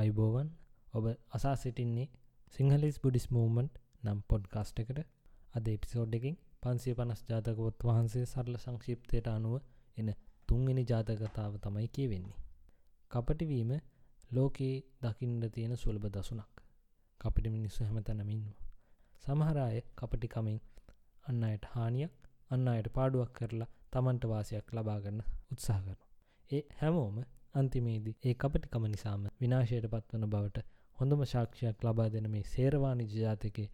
අයිබෝවන් ඔබ අසා සිටින්නේ සිංහලිස් බුඩිස් මූමන්ට් නම් පොඩ්කාස්ට් එකට අද එපිසෝඩ් එකින් පන්සිය පනස් ජාතකවොත් වහන්සේ සරල සංක්ෂිප්තයට අනුව එන තුන්වෙනි ජාතකතාව තමයි කියවෙන්නේ. කපටිවීම ලෝකයේ දකිින්ට තියෙන සුලබ දසුනක් කපිට මිනිස්සු හැමතැනමින්නවා. සමහරාය කපටිකමින් අන්න අයට හානියක් අන්න අයට පාඩුවක් කරලා තමන්ට වාසයක් ලබාගන්න උත්සාහ කරන. ඒ හැමෝම අන්තිමේදී ඒ කපටිකම නිසාම විනාශයට පත්වන බවට හොඳම ශාක්ෂයක් ලබා දෙන මේ සේරවානි ජාතකේ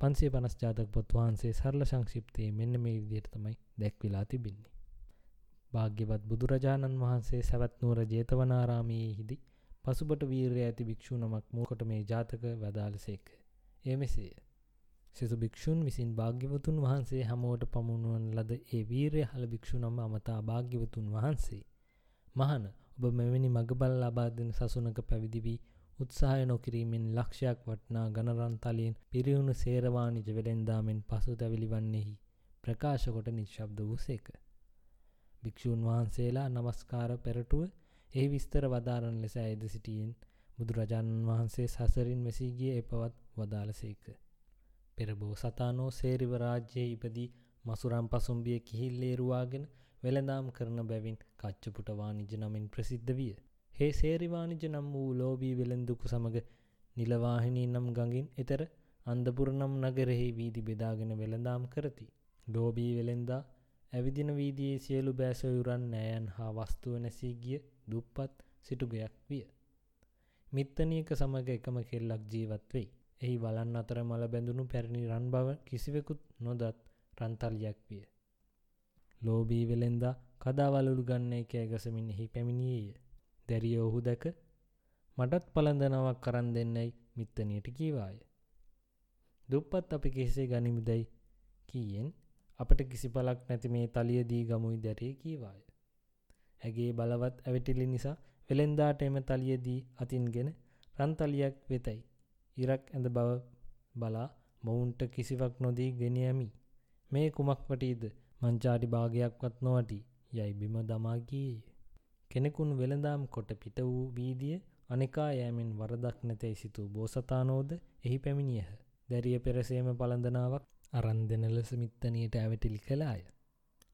පන්සේ පනස් ජාතක පොත් වහන්සේ සරල සංක්ෂිප්තයේ මෙන්න මේ විදියට තමයි දැක්විලා තිබින්නේ. භාග්‍යවත් බුදුරජාණන් වහන්සේ සැවත්නුවර ජේතවනාරාමයේ හිදි පසුබට වීරය ඇති භික්‍ෂූ නමක් මූකොට මේ ජාතක වදාලසේක. ඒ මෙසේය. සිසු භික්‍ෂූන් විසින් භාග්‍යවතුන් වහන්සේ හමෝට පමුණුවන් ලද ඒ වීරය හල භික්‍ෂු නම අමතා භාග්‍යවතුන් වහන්සේ. මහන ඔබ මෙවැනි මගබල් ලබාදෙන සසුනක පැවිදි වී උත්සාහය නොකිරීමෙන් ලක්ෂයක් වටනා ගණරන්තලයෙන් පිරිවුණු සේරවානිජ වෙළෙන්දාමෙන් පසු තැවිලි වන්නෙහි ප්‍රකාශකොට නිශ්ශබ්ද වූ සේක. භික්‍ෂූන් වහන්සේලා නමස්කාර පෙරටුව එහි විස්තර වදාරණ ලෙස ඇද සිටියෙන් බුදුරජාණන් වහන්සේ සසරින් වෙසීගිය එපවත් වදාළ සේක. පෙරබෝ සතානෝ සේරිව රාජ්‍යයේ ඉපදී මසුරම් පසුම්බිය කිහිල්ලේරුවාගෙන වෙළඳාම් කරන බැවින් කච්චපුට වානිජ නමින් ප්‍රසිද්ධ විය. හේ සේරිවානිජ නම් වූ ලෝබී වෙළෙන්දුකු සමඟ නිලවාහිනී නම් ගඟින් එතර අන්දපුර නම් නගරෙහි වීදි බෙදාගෙන වෙළඳාම් කරති. ලෝබී වෙළෙන්දා ඇවිදින වීදියේ සියලු බෑසොයුරන් නෑයන් හා වස්තුව නැසී ගිය දුප්පත් සිටුගයක් විය. මිත්තනියක සමඟ එකම කෙල්ලක් ජීවත් වෙයි. එහි බලන් අතර මල බැඳුණු පැරණි රන් බව කිසිවෙකුත් නොදත් රන්තල්යක් විය. ලෝබී වෙළෙන්දා කදාවලුළු ගන්නේ කෑගසමින් එහි පැමිණියේය. දැරිය ඔහු දැක මටත් පළඳනාවක් කරන් දෙන්නයි මිත්තනයට කීවාය. දුප්පත් අපි කෙසේ ගනිමුදැයි කීයෙන් අපට කිසි පලක් නැති මේ තලියදී ගමුයි දැරේ කීවාය. ඇගේ බලවත් ඇවිටිලි නිසා වෙළෙන්දාට එම තලියදී අතින්ගෙන රන්තලියක් වෙතයි. ඉරක් ඇඳ බව බලා මොවුන්ට කිසිවක් නොදී ගෙනයමි. මේ කුමක් වටීද මංචාටි භාගයක්වත් නොවටි යයි බිම දමාගියේ. කෙනෙකුන් වෙළඳාම් කොට පිට වූ වීදිය අනිකා යෑමෙන් වරදක් නැතැයි සිතූ බෝසතානෝද එහි පැමිණියහ. දැරිය පෙරසේම පළඳනාවක් අරන් දෙන ලෙස මිත්තනයට ඇවටිලි කළාය.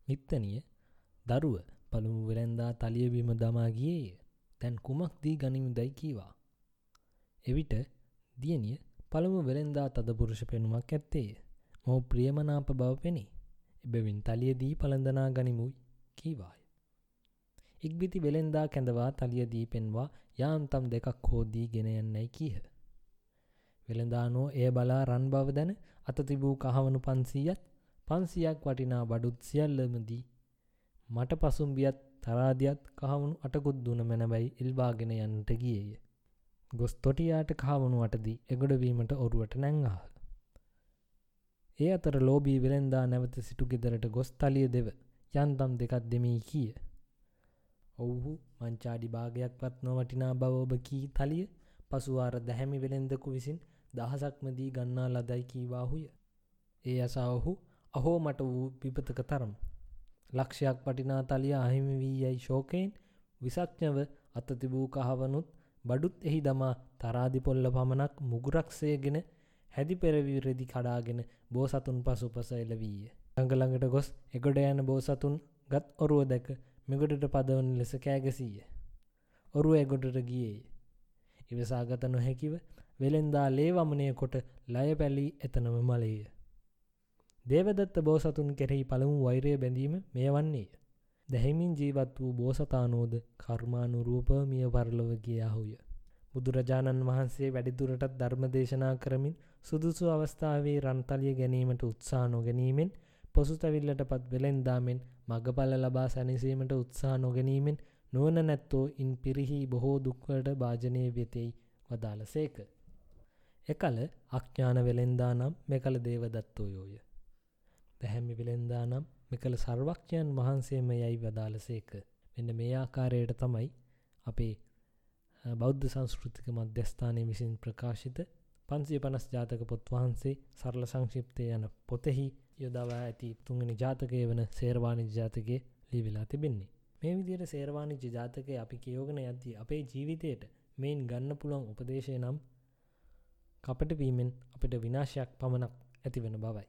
මිත්තනිය දරුව පළමු වෙළැන්දා තලිය බිම දමාගියේය තැන් කුමක් දී ගනිමු දැයි කීවා. එවිට දියනිය පළමු වෙළෙන්දා තදපුරුෂ පෙනුමක් ඇත්තේය. මොහු ප්‍රියමනාප බව පෙනේ. එබැවින් තලියදී පළඳනා ගනිමුයි කීවාය. ඉක්බිති වෙළෙන්දා කැඳවා තලියදී පෙන්වා යාම්තම් දෙකක් හෝදී ගෙන යන්නයි කීහ. වෙළඳානෝ එය බලා රන් බව දැන අත තිබූ කහවනු පන්සීයත් පන්සියක් වටිනා බඩුත් සියල්ලමදී මට පසුම්බියත් තරාදියත් කහවුණු අටකුත් දුන මැනබැයි ඉල්වාගෙන යන්නට ගියේය. ගොස් තොටියාට කහවුණු අටදී එගොඩවීමට ඔරුවට නැංගාහ. ඒ අතර ලෝබී වෙළෙන්දා නැවත සිටු ගෙදරට ගොස් තලිය දෙව යන්තම් දෙකත් දෙමී කිය. ඔවුහු මංචාඩි භාගයක්වත් නොවටිනා බව ඔබ කී තලිය පසුවාර දැහැමි වෙළෙන්දකු විසින් දහසක්මදී ගන්නා ලදයි කීවාහුය. ඒ අසා ඔහු අහෝ මට වූ පිපතක තරම්. ලක්ෂයක් පටිනා තලිය අහිමි වී යැයි ශෝකයෙන් විසක්ඥව අත තිබූ කහවනුත් බඩුත් එහි දමා තරාදිපොල්ල පමණක් මුගුරක්සයගෙන හැදි පෙරවී රෙදි කඩාගෙන බෝසතුන් පසු පස එලවීය. ගඟළඟට ගොස් එගොඩ යන බෝසතුන් ගත් ඔරුව දැක මෙගොඩට පදවන ලෙස කෑගසීය. ඔරුව එගොඩට ගියේය. ඉවසාගත නොහැකිව වෙළෙන්දා ලේවමනය කොට ලය පැලී එතනම මලේය. දේවදත්ත බෝසතුන් කෙරෙහි පළමු වෛරය බැඳීම මෙය වන්නේය. දැහිමින් ජීවත් වූ බෝසතානෝද කර්මානුරූප මිය පරලොව ගියාහුය. බුදුරජාණන් වහන්සේ වැඩිදුරටත් ධර්ම දේශනා කරමින් සුදුසු අවස්ථාවේ රන්තලිය ගැනීමට උත්සා නොගැනීමෙන් පොසුතැවිල්ලට පත් වෙළෙන්දාමෙන් මගපල ලබා සැනසීමට උත්සා නොගැනීමෙන් නුවන නැත්තෝ ඉන් පිරිහි බොහෝ දුක්වට භාජනය වෙතෙයි වදාළ සේක. එකල අඥ්ඥාන වෙළෙන්දා නම් මෙකළ දේවදත්තෝයෝය. පැහැමි වෙළෙන්දා නම් මෙකළ සර්වක්ෂයන් වහන්සේම යැයි වදාළ සේක. මෙන්න මේ ආකාරයට තමයි අපේ බෞද්ධ සංස්කෘතික මධ්‍යස්ථානය විසින් ප්‍රකාශිත පන්සිය පනස් ජාතක පොත් වහන්සේ සරල සංශිප්තය යන පොතෙහි යොදවා ඇති තුන්ගනි ජාතකය වන සේරවානි ජාතකය ලිවිලා තිබෙන්නේ. මේ විදියට සේරවානිජ්‍ය ජාතකය අපි කියෝගෙන යද්දී අපේ ජීවිතයට මෙයින් ගන්න පුළුවන් උපදේශය නම් කපටවීමෙන් අපිට විනාශයක් පමණක් ඇතිවෙන බවයි.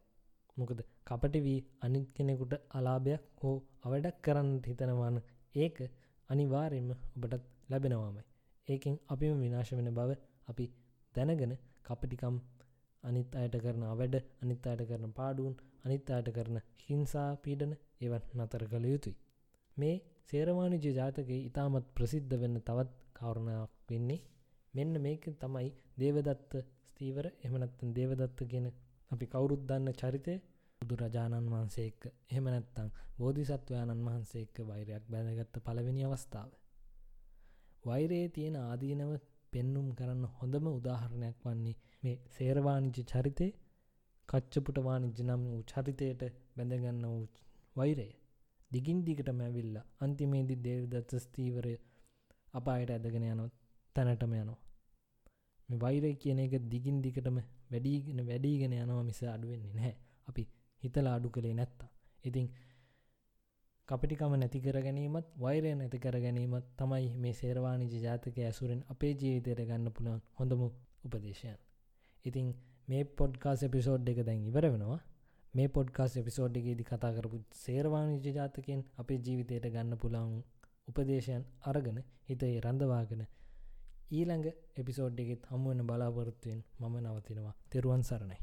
මොකද කපටි වී අනිත් කෙනෙකුට අලාභයක් හෝ අවඩක් කරන්න හිතනවාන ඒක අනිවාරෙන්ම ඔබටත් ලැබෙනවාමයි. ඒකින් අපිම විනාශ වෙන බව අපි දැනගෙන කපටිකම් අනිත් අයට කරන අවැඩ අනිත් අයට කරන පාඩුවන් අනිත් අයට කරන හිංසා පීඩන ඒවත් නතර කළ යුතුයි. මේ සේරවානිජ ජාතකයේ ඉතාමත් ප්‍රසිද්ධ වෙන්න තවත් කවරුණාවක් වෙන්නේ මෙන්න මේක තමයි දේවදත්ත ස්තීවර එමනත්තන් දේවදත්ත ගෙන අපි කවුරුත් දන්න චරිතය බුදුරජාණන් වහන්සේ එක්ක එහෙම නැත්තං බෝධිසත්වයාණන් වහන්සේ එක්ක වෛරයක් බැඳගත්ත පළවෙනි අවස්ථාව. වෛරයේ තියෙන ආදීනව පෙන්නුම් කරන්න හොඳම උදාහරණයක් වන්නේ මේ සේරවානිජ චරිතය කච්චපුට වානිජ නම් වූ චරිතයට බැඳගන්න වූ වෛරය. දිගින් දිගට මැවිල්ල අන්තිමේදි දේවදත්ත ස්තීවරය අපායට ඇදගෙන යනොත් තැනටම යනවා. මේ වෛරය කියන එක දිගින් දිගටම වැඩීගෙන වැඩීගෙන යනවා මිස අඩුවෙන්නේ නැහැ අපි හිතලා අඩු කළේ නැත්තා. ඉතිං කපටිකම නැති කර ගැනීමත් වෛරය නැති කර ගැනීමත් තමයි මේ සේරවානිජ ජාතක ඇසුරෙන් අපේ ජීවිතයට ගන්න පුළන් හොඳම උපදේශයන්. ඉතිං මේ පොඩ්කාස් එපිසෝඩ් එක දැන් ඉවර වෙනවා. මේ පොඩ්කාස් එපිසෝඩ් එකේදි කතා කරපු සේරවානිජ ජාතකයෙන් අපේ ජීවිතයට ගන්න පුළන් උපදේශයන් අරගෙන හිතේ රඳවාගෙන ඊළඟ එපිසෝඩ් එකෙත් හමුවන බලාපොරොත්තුවෙන් මම නවතිනවා. තෙරුවන් සරණයි.